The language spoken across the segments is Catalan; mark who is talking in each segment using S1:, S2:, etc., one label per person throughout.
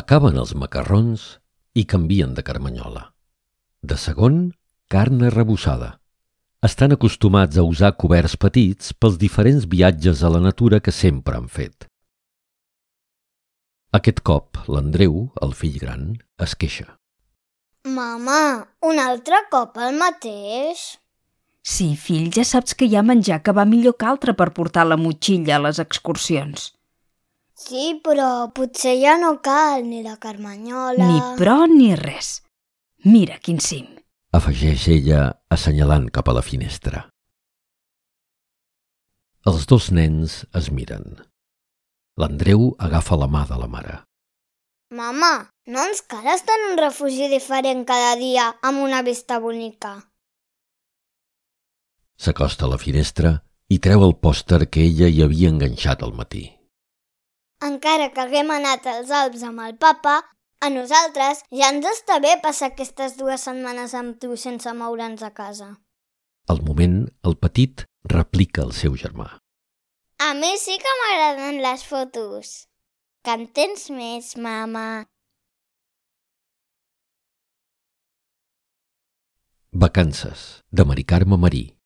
S1: Acaben els macarrons i canvien de carmanyola. De segon, carn arrebossada. Estan acostumats a usar coberts petits pels diferents viatges a la natura que sempre han fet. Aquest cop, l'Andreu, el fill gran, es queixa.
S2: Mama, un altre cop el mateix?
S3: Sí, fill, ja saps que hi ha menjar que va millor que altre per portar la motxilla a les excursions.
S2: Sí, però potser ja no cal ni la carmanyola...
S3: Ni pro ni res. Mira quin cim.
S1: afegeix ella assenyalant cap a la finestra. Els dos nens es miren. L'Andreu agafa la mà de la mare.
S2: Mama, no ens cal estar en un refugi diferent cada dia amb una vista bonica.
S1: S'acosta a la finestra i treu el pòster que ella hi havia enganxat al matí.
S2: Encara que haguem anat als Alps amb el papa, a nosaltres ja ens està bé passar aquestes dues setmanes amb tu sense moure'ns a casa.
S1: Al moment, el petit replica el seu germà.
S2: A mi sí que m'agraden les fotos. Que en tens més, mama?
S1: Vacances, de Mari Carme Marí.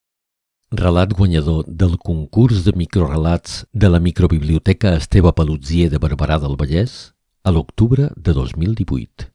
S1: Relat guanyador del concurs de microrelats de la microbiblioteca Esteve Palutsier de Barberà del Vallès a l'octubre de 2018.